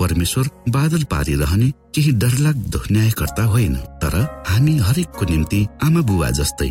परमेश्वर बादल पारिरहने केही डरलाग्दो न्यायकर्ता होइन तर हामी हरेकको निम्ति आमा बुवा जस्तै।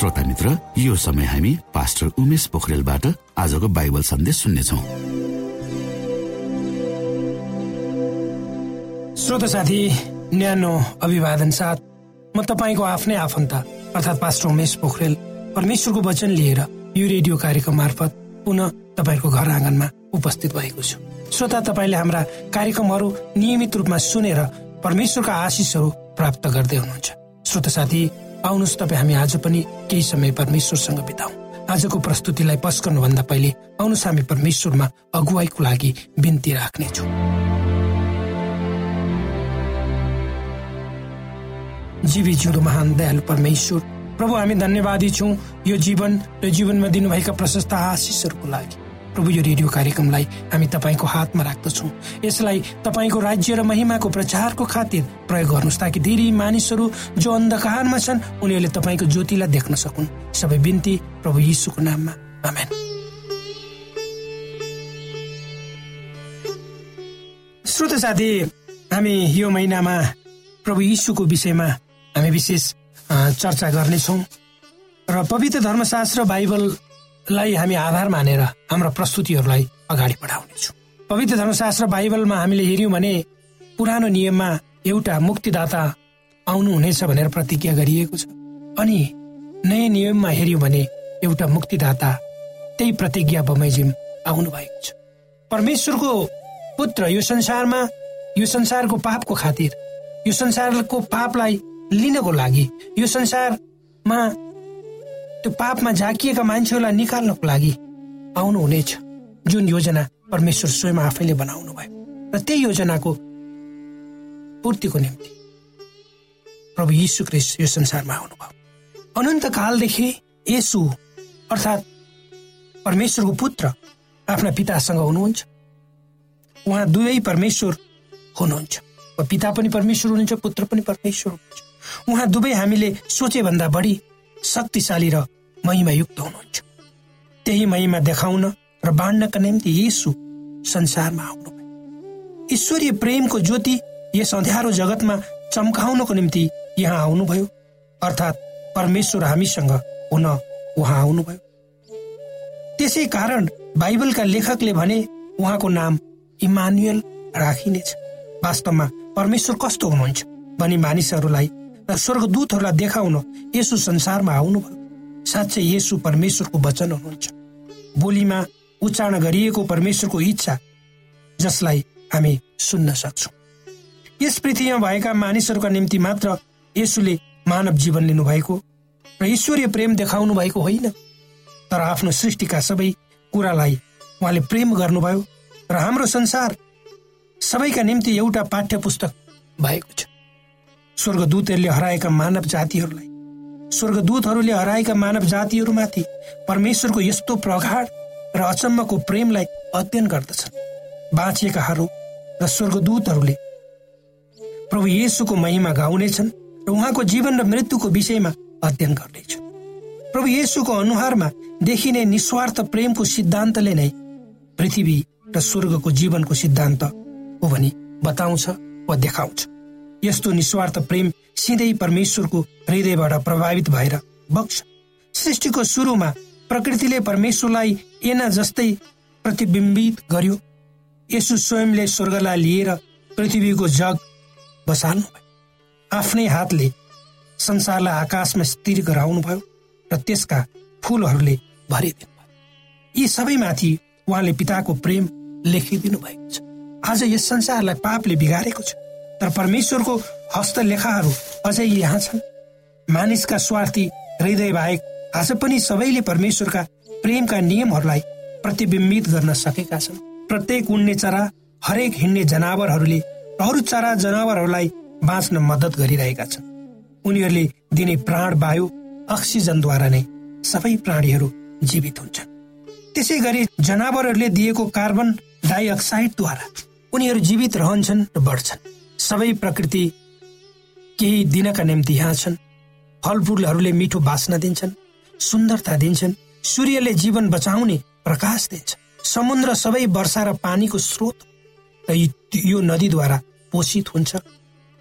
श्रोता मित्र यो समय हामी पास्टर उमेश पोखरेलबाट आजको बाइबल सन्देश सुन्नेछौ। श्रोता साथी न्यानो अभिवादन साथ म तपाईँको आफ्नै आफन्त अर्थात् पास्टर उमेश पोखरेल परमेश्वरको वचन लिएर यो रेडियो कार्यक्रम मार्फत पुनः तपाईँको घर आँगनमा उपस्थित भएको छु। श्रोता तपाईँले हाम्रा कार्यक्रमहरू नियमित रूपमा सुनेर परमेश्वरका आशिषहरू प्राप्त गर्दै हुनुहुन्छ। श्रोता साथी आउनुहोस् तपाईँ हामी आज पनि केही समय परमेश्वरसँग बिताउ। आजको प्रस्तुतिलाई पस्कनुभन्दा पहिले आउनुहोस् हामी परमेश्वरमा अगुवाईको लागि बिन्ती राख्नेछौँ। जीवी जिउँदो महान दयालु परमेश्वर प्रभु हामी धन्यवादी छौँ। यो जीवन र जीवनमा दिनुभएका प्रशस्त आशिषहरूको लागि। प्रभु यो रेडियो कार्यक्रमलाई हामी तपाईँको हातमा राख्दछौँ। यसलाई तपाईँको राज्य र महिमाको प्रचारको खातिर प्रयोग गर्नुहोस् ताकि धेरै मानिसहरू जो अन्धकारमा छन् उनीहरूले तपाईँको ज्योतिलाई देख्न सकुन्। सबै बिन्ती प्रभु यीशुको नाममा। आमेन। श्रोत साथी हामी यो महिनामा प्रभु यीशुको विषयमा हामी विशेष चर्चा गर्नेछौँ। र पवित्र धर्मशास्त्र बाइबल लाई हामी आधार मानेर हाम्रा प्रस्तुतिहरूलाई अगाडि बढाउनेछौँ। पवित्र धर्मशास्त्र बाइबलमा हामीले हेऱ्यौँ भने पुरानो नियममा एउटा मुक्तिदाता आउनुहुनेछ भनेर प्रतिज्ञा गरिएको छ। अनि नयाँ नियममा हेऱ्यौँ भने एउटा मुक्तिदाता त्यही प्रतिज्ञा बमैजिम आउनु भएको छ। परमेश्वरको पुत्र यो संसारमा यो संसारको पापको खातिर यो संसारको पापलाई लिनको लागि यो संसारमा त्यो पापमा झाकिएका मान्छेहरूलाई निकाल्नको लागि आउनुहुनेछ। जुन योजना परमेश्वर स्वयं आफैले बनाउनु भयो। र त्यही योजनाको पूर्तिको निम्ति प्रभु यीशु क्रिस्ट यो संसारमा आउनुभयो। अनन्त कालदेखि यसु अर्थात् परमेश्वरको पुत्र आफ्ना पितासँग हुनुहुन्छ। उहाँ दुवै परमेश्वर हुनुहुन्छ। पिता पनि परमेश्वर हुनुहुन्छ पुत्र पनि परमेश्वर हुनुहुन्छ। उहाँ दुवै हामीले सोचे भन्दा बढी शक्तिशाली र महिमायुक्त हुनुहुन्छ। त्यही महिमा देखाउन र बाँड्नका निम्ति यसु संसारमा आउनुभयो। ईश्वरीय प्रेमको ज्योति यस अँध्यारो जगतमा चम्काउनको निम्ति यहाँ आउनुभयो। अर्थात् परमेश्वर हामीसँग हुन उहाँ आउनुभयो। त्यसै कारण बाइबलका लेखकले भने उहाँको नाम इमानुएल राखिनेछ। वास्तवमा परमेश्वर कस्तो हुनुहुन्छ भनी मानिसहरूलाई र स्वर्गदूतहरूलाई देखाउन यसो संसारमा आउनुभयो। साँच्चै यसु परमेश्वरको वचन हुनुहुन्छ। बोलीमा उच्चारण गरिएको परमेश्वरको इच्छा जसलाई हामी सुन्न सक्छौँ। यस पृथ्वीमा भएका मानिसहरूका निम्ति मात्र यसुले मानव जीवन लिनुभएको र ईश्वरीय प्रेम देखाउनु भएको होइन। तर आफ्नो सृष्टिका सबै कुरालाई उहाँले प्रेम गर्नुभयो र हाम्रो संसार सबैका निम्ति एउटा पाठ्य पुस्तक भएको छ। स्वर्गदूतहरूले हराएका मानव जातिहरूलाई। स्वर्गदूतहरूले हराएका मानव जातिहरूमाथि परमेश्वरको यस्तो प्रगाढ र अचम्मको प्रेमलाई अध्ययन गर्दछन्। बाँचिएकाहरू र स्वर्गदूतहरूले प्रभु येसुको महिमा गाउनेछन् र उहाँको जीवन र मृत्युको विषयमा अध्ययन गर्नेछ प्रभु येसुको अनुहारमा देखिने निस्वार्थ प्रेमको सिद्धान्तले नै पृथ्वी र स्वर्गको जीवनको सिद्धान्त हो भनी बताउँछ वा देखाउँछ। यस्तो निस्वार्थ प्रेम सिधै परमेश्वरको हृदयबाट प्रभावित भएर बग्छ सृष्टिको सुरुमा प्रकृतिले परमेश्वरलाई एना जस्तै प्रतिबिम्बित गर्यो। यसु स्वयंले स्वर्गलाई लिएर पृथ्वीको जग बसाल्नु आफ्नै हातले संसारलाई आकाशमा स्थिर गराउनु भयो र त्यसका फुलहरूले भरिदिनु भयो यी सबैमाथि उहाँले पिताको प्रेम लेखिदिनु भएको छ। आज यस संसारलाई पापले बिगारेको छ। तर परमेश्वरको हस्तलेखाहरू अझै यहाँ छन्। मानिसका स्वार्थी हृदय बाहेक आज पनि सबैले परमेश्वरका प्रेमका नियमहरूलाई प्रतिबिम्बित गर्न सकेका छन्। प्रत्येक उड्ने चरा हरेक हिँड्ने जनावरहरूले अरू चरा जनावरहरूलाई बाँच्न मद्दत गरिरहेका छन्। उनीहरूले दिने प्राण वायु अक्सिजनद्वारा नै सबै प्राणीहरू जीवित हुन्छन्। त्यसै गरी जनावरहरूले दिएको कार्बन डाइअक्साइडद्वारा उनीहरू जीवित रहन्छन् र बढ्छन्। सबै प्रकृति केही दिनका निम्ति यहाँ छन्। फलफुलहरूले मिठो बाँच्न दिन्छन् सुन्दरता दिन्छन् सूर्यले जीवन बचाउने प्रकाश दिन्छ समुद्र सबै वर्षा र पानीको स्रोत र यो नदीद्वारा पोषित हुन्छ।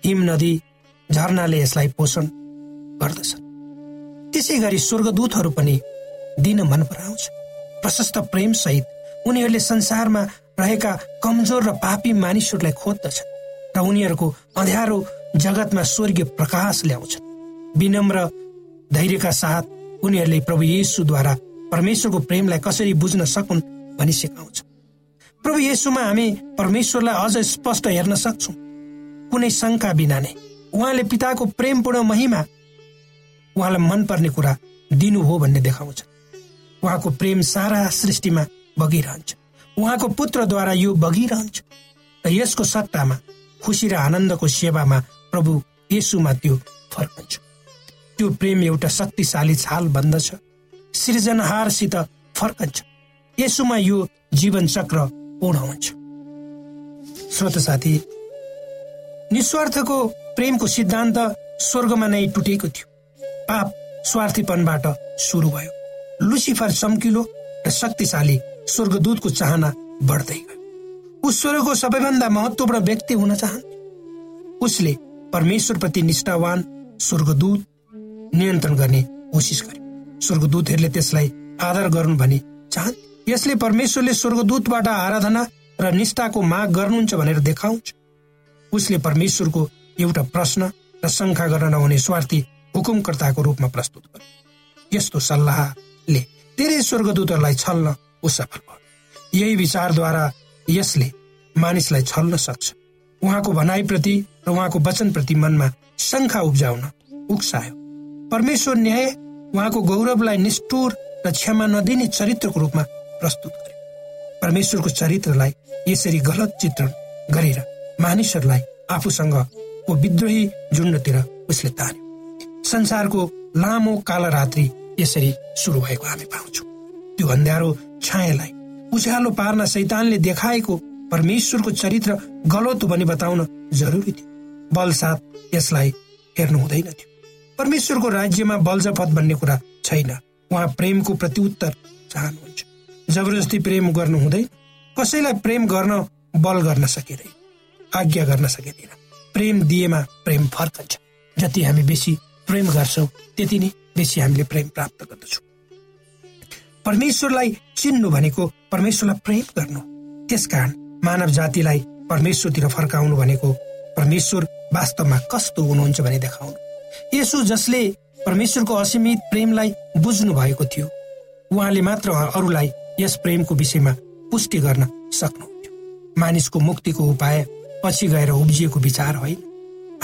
हिम नदी झरनाले यसलाई पोषण गर्दछ। त्यसै गरी स्वर्गदूतहरू पनि दिन मन पराउँछ। प्रशस्त प्रेम सहित उनीहरूले संसारमा रहेका कमजोर र पापी मानिसहरूलाई खोज्दछन्। र उनीहरूको अँध्यारो जगतमा स्वर्गीय प्रकाश ल्याउँछन्। विनम्र धैर्यका साथ उनीहरूले प्रभु येसुद्वारा परमेश्वरको प्रेमलाई कसरी बुझ्न सकुन् भनी सिकाउँछ प्रभु येसुमा हामी परमेश्वरलाई अझ स्पष्ट हेर्न सक्छौँ। कुनै शङ्का बिना नै उहाँले पिताको प्रेमपूर्ण महिमा उहाँलाई मनपर्ने कुरा दिनु हो भन्ने देखाउँछ उहाँको प्रेम सारा सृष्टिमा बगिरहन्छ। उहाँको पुत्रद्वारा यो बगिरहन्छ। र यसको सट्टामा खुसी र आनन्दको सेवामा प्रभु येसुमा त्यो फर्कन्छ त्यो प्रेम एउटा शक्तिशाली छाल बन्दछ। सृजनहारसित फर्कन्छ यसुमा यो जीवन चक्र हुन्छ। श्रोत साथी निस्वार्थको प्रेमको सिद्धान्त स्वर्गमा नै टुटेको थियो। पाप स्वार्थीपनबाट सुरु भयो। लुसिफर चम्किलो र शक्तिशाली स्वर्गदूतको चाहना बढ्दै गयो। उस स्वर्गको सबैभन्दा महत्वपूर्ण व्यक्ति हुन चाहन्थ्यो उसले परमेश्वरप्रति निष्ठावान स्वर्गदूत नियन्त्रण गर्ने कोसिस गर्यो स्वर्गदूतहरूले त्यसलाई आदर गरून् भनी चाहन्थे यसले परमेश्वरले स्वर्गदूतबाट आराधना र निष्ठाको माग गर्नुहुन्छ भनेर देखाउँछ। उसले परमेश्वरको एउटा प्रश्न र शङ्का गर्न नहुने स्वार्थी हुकुमकर्ताको रूपमा प्रस्तुत गर्यो यस्तो सल्लाहले धेरै स्वर्गदूतहरूलाई छल्न ऊ भयो। यही विचारद्वारा यसले मानिसलाई छल्न सक्छ। उहाँको भनाइप्रति र उहाँको वचनप्रति मनमा शङ्खा उब्जाउन उक्सायो। परमेश्वर न्याय उहाँको गौरवलाई निष्ठुर र क्षमा नदिने चरित्रको रूपमा प्रस्तुत गर्यो। परमेश्वरको चरित्रलाई यसरी गलत चित्रण गरेर मानिसहरूलाई आफूसँगको विद्रोही झुन्डतिर उसले तान्यो। संसारको लामो काल रात्रि यसरी सुरु भएको हामी पाउँछौँ। त्यो अन्ध्यारो छायालाई उज्यालो पार्न सैतानले देखाएको परमेश्वरको चरित्र गलत हो भनी बताउन जरुरी थियो। बलसाथ यसलाई हेर्नु हुँदैन थियो। परमेश्वरको राज्यमा बलजपत भन्ने कुरा छैन। उहाँ प्रेमको प्रत्युत्तर चाहनुहुन्छ। जबरजस्ती प्रेम गर्नु हुँदैन कसैलाई प्रेम गर्न बल गर्न सकिँदैन आज्ञा गर्न सकिँदैन प्रेम दिएमा प्रेम फर्कन्छ। जति हामी बेसी प्रेम गर्छौँ त्यति नै बेसी हामीले प्रेम प्राप्त गर्दछौँ। परमेश्वरलाई चिन्नु भनेको परमेश्वरलाई प्रेम गर्नु। त्यसकारण मानव जातिलाई परमेश्वरतिर फर्काउनु भनेको परमेश्वर वास्तवमा कस्तो हुनुहुन्छ भने देखाउनु। यसो जसले परमेश्वरको असीमित प्रेमलाई बुझ्नु भएको थियो उहाँले मात्र अरूलाई यस प्रेमको विषयमा पुष्टि गर्न सक्नुहुन्थ्यो। मानिसको मुक्तिको उपाय पछि गएर उब्जिएको विचार होइन।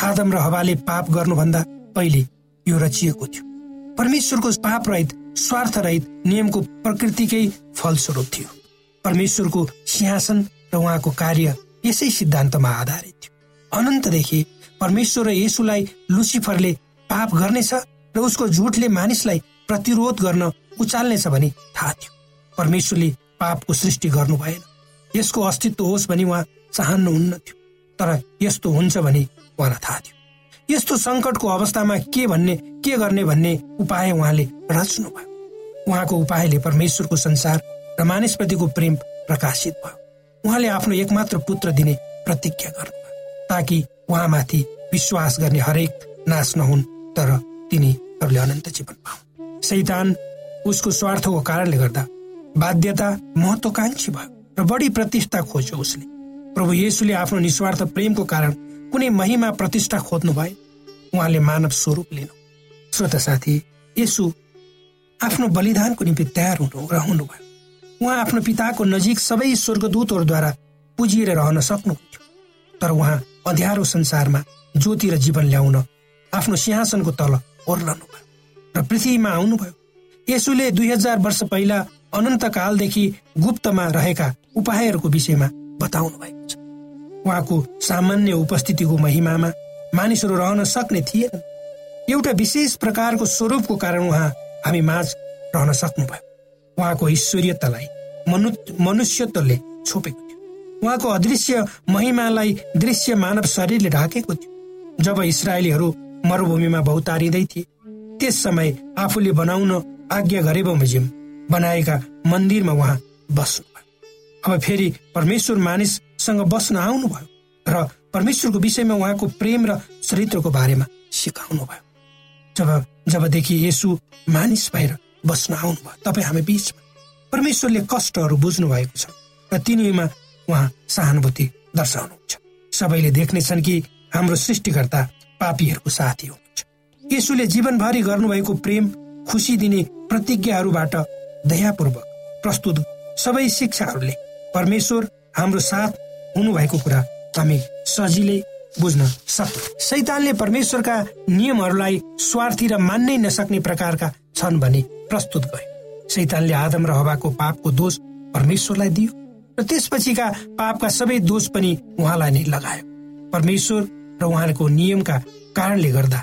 आदम र हवाले पाप गर्नुभन्दा पहिले यो रचिएको थियो। परमेश्वरको पाप स्वार्थ रहित नियमको प्रकृतिकै फलस्वरूप थियो। परमेश्वरको सिंहासन र उहाँको कार्य यसै सिद्धान्तमा आधारित थियो। अनन्तदेखि परमेश्वर र यसुलाई लुसिफरले पाप गर्नेछ र उसको झुटले मानिसलाई प्रतिरोध गर्न उचाल्नेछ भनी थाहा थियो। परमेश्वरले पापको सृष्टि गर्नु भएन। यसको अस्तित्व होस् भनी उहाँ चाहनुहुन्न थियो तर यस्तो हुन्छ भने उहाँलाई थाहा थियो। यस्तो सङ्कटको अवस्थामा के भन्ने के गर्ने भन्ने उपाय उहाँले रच्नु भयो उहाँको उपायले परमेश्वरको संसार र मानिसप्रतिको प्रेम प्रकाशित भयो। उहाँले आफ्नो एकमात्र पुत्र दिने प्रतिज्ञा गर्नुभयो ताकि उहाँमाथि विश्वास गर्ने हरेक नाश नहुन् तर तिनीहरूले अनन्त जीवन पाउन्। सैतान उसको स्वार्थको कारणले गर्दा बाध्यता महत्वकांक्षी भयो र बढी प्रतिष्ठा खोज्यो उसले। प्रभु येसुले आफ्नो निस्वार्थ प्रेमको कारण कुनै महिमा प्रतिष्ठा खोज्नु भए उहाँले मानव स्वरूप लिनु। श्रोता साथी यसु आफ्नो बलिदानको निम्ति तयार हुनु रहनुभयो। उहाँ आफ्नो पिताको नजिक सबै स्वर्गदूतहरूद्वारा पुजिएर रहन सक्नुहुन्थ्यो। तर उहाँ अध्यारो संसारमा ज्योति र जीवन ल्याउन आफ्नो सिंहासनको तल ओर्लनु भयो र पृथ्वीमा आउनुभयो। यसुले दुई हजार वर्ष पहिला अनन्तकालदेखि गुप्तमा रहेका उपायहरूको विषयमा बताउनु भएको छ। उहाँको सामान्य उपस्थितिको महिमामा मानिसहरू रहन सक्ने थिएन। एउटा विशेष प्रकारको स्वरूपको कारण उहाँ हामी माझ रहन सक्नुभयो। उहाँको ईश्वरीयतालाई मनु मनुष्यत्वले छोपेको थियो। उहाँको अदृश्य महिमालाई दृश्य मानव शरीरले ढाकेको थियो। जब इसरायलीहरू मरुभूमिमा बहुतारिँदै थिए त्यस समय आफूले बनाउन आज्ञा गरे बमोजिम बनाएका मन्दिरमा उहाँ बस्नु अब फेरि परमेश्वर मानिससँग बस्न आउनुभयो र परमेश्वरको विषयमा उहाँको प्रेम र चरित्रको बारेमा सिकाउनु भयो जब जबदेखि यसु मानिस भएर बस्न आउनुभयो तपाईँ हामी बिचमा परमेश्वरले कष्टहरू बुझ्नु भएको छ र तिनीमा उहाँ सहानुभूति दर्शाउनुहुन्छ। सबैले देख्नेछन् कि हाम्रो सृष्टिकर्ता पापीहरूको साथी हुनुहुन्छ। यसुले जीवनभरि गर्नुभएको प्रेम खुसी दिने प्रतिज्ञाहरूबाट दयापूर्वक प्रस्तुत। सबै शिक्षाहरूले परमेश्वर हाम्रो साथ हुनुभएको कुरा हामी सजिलै बुझ्न सक्छौँ। सैतानले परमेश्वरका नियमहरूलाई स्वार्थी र मान्नै नसक्ने प्रकारका छन् भने प्रस्तुत गरे सैतानले आदम र हवाको पापको दोष परमेश्वरलाई दियो र त्यसपछिका पापका सबै दोष पनि उहाँलाई नै लगायो। परमेश्वर र उहाँको नियमका कारणले गर्दा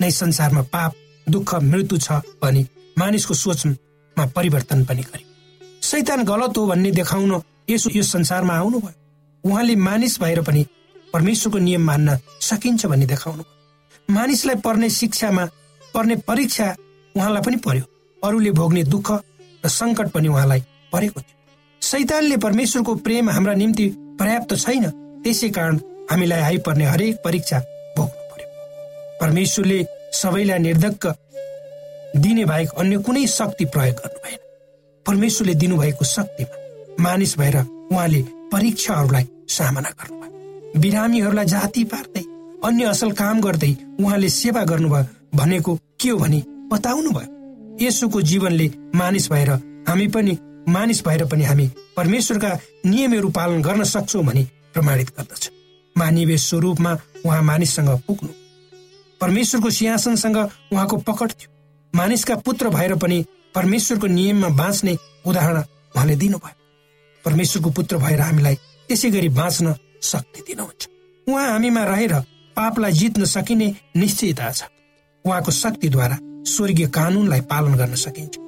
नै संसारमा पाप दुःख मृत्यु छ भने मानिसको सोचमा परिवर्तन पनि गर्यो। सैतान गलत हो भन्ने देखाउन यसो यो संसारमा आउनुभयो। उहाँले मानिस भएर पनि परमेश्वरको नियम मान्न सकिन्छ भन्ने देखाउनु मानिसलाई पर्ने शिक्षामा पर्ने परीक्षा उहाँलाई पनि पर्यो। अरूले भोग्ने दुःख र सङ्कट पनि उहाँलाई परेको थियो। सैतानले परमेश्वरको प्रेम हाम्रा निम्ति पर्याप्त छैन। त्यसै कारण हामीलाई आइपर्ने हरेक परीक्षा भोग्नु पर्यो। परमेश्वरले सबैलाई निर्धक्क दिने बाहेक अन्य कुनै शक्ति प्रयोग गर्नु भएन। परमेश्वरले दिनुभएको शक्तिमा मानिस भएर उहाँले परीक्षाहरूलाई सामना गर्नुभयो। बिरामीहरूलाई जाति पार्दै अन्य असल काम गर्दै उहाँले सेवा गर्नुभयो भनेको के हो भने बताउनु भयो। यसोको जीवनले मानिस भएर हामी पनि मानिस भएर पनि हामी परमेश्वरका नियमहरू पालन गर्न सक्छौ भनी प्रमाणित गर्दछ। मानवीय स्वरूपमा उहाँ मानिससँग पुग्नु। परमेश्वरको सिंहासनसँग उहाँको पकड थियो। मानिसका पुत्र भएर पनि परमेश्वरको नियममा बाँच्ने उदाहरण उहाँले दिनुभयो। परमेश्वरको पुत्र भएर हामीलाई त्यसै गरी बाँच्न शक्ति दिनुहुन्छ। उहाँ हामीमा रहेर पापलाई जित्न सकिने निश्चयता छ। उहाँको शक्तिद्वारा स्वर्गीय कानूनलाई पालन गर्न सकिन्छ।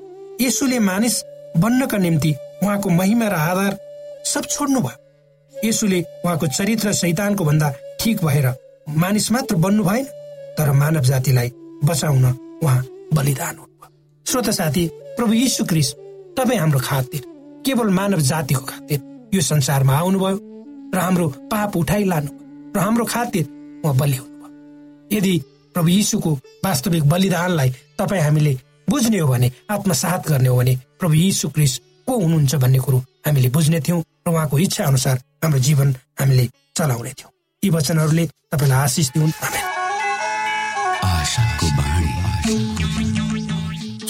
यसुले मानिस बन्नका निम्ति उहाँको महिमा र आधार सब छोड्नु भयो यसुले उहाँको चरित्र शैतानको भन्दा ठिक भएर मानिस मात्र बन्नु भएन तर मानव जातिलाई बचाउन उहाँ बलिदान हुनुभयो। श्रोत साथी प्रभु यीशु क्रिस तपाईँ हाम्रो खातिर केवल मानव जातिको खातिर यो संसारमा आउनुभयो र हाम्रो पाप उठाइ लानु र हाम्रो खातिर उहाँ बलि हुनुभयो। यदि प्रभु यीशुको वास्तविक बलिदानलाई तपाईँ हामीले बुझ्ने हो भने आत्मसात गर्ने हो भने प्रभु यीशु क्रिस को हुनुहुन्छ भन्ने कुरो हामीले बुझ्ने थियौँ र उहाँको इच्छा अनुसार हाम्रो जीवन हामीले चलाउने थियौँ। यी वचनहरूले तपाईँलाई आशिष दिउन्।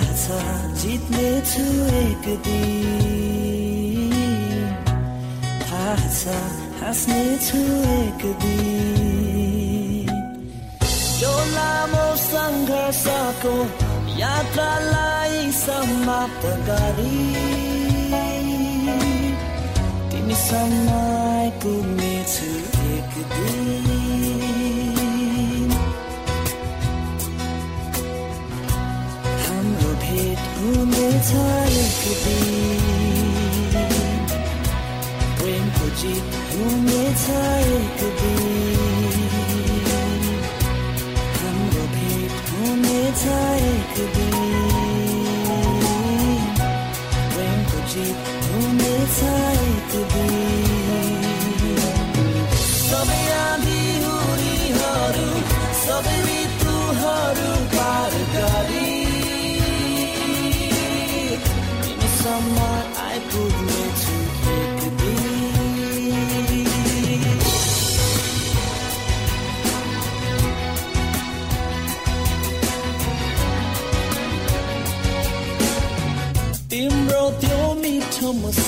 छ जित्ने छु एक दिन। हाँस्ने छु एक दिन। लामो सङ्घर्षको यात्रालाई समाप्त गरी। तिमीसँग पुग्नेछु एक दिन। हुनेछ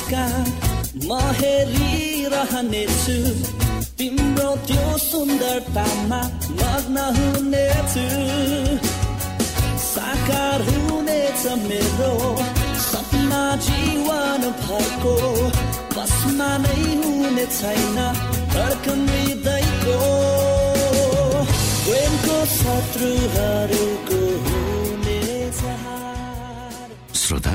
मुस्कान म हेरिरहनेछु तिम्रो त्यो सुन्दरतामा मग्न हुनेछु। साकार हुनेछ मेरो सपना जीवन भरको। बसमा नै हुने छैन धड्कन हृदयको। प्रेमको शत्रुहरूको हुनेछ श्रोता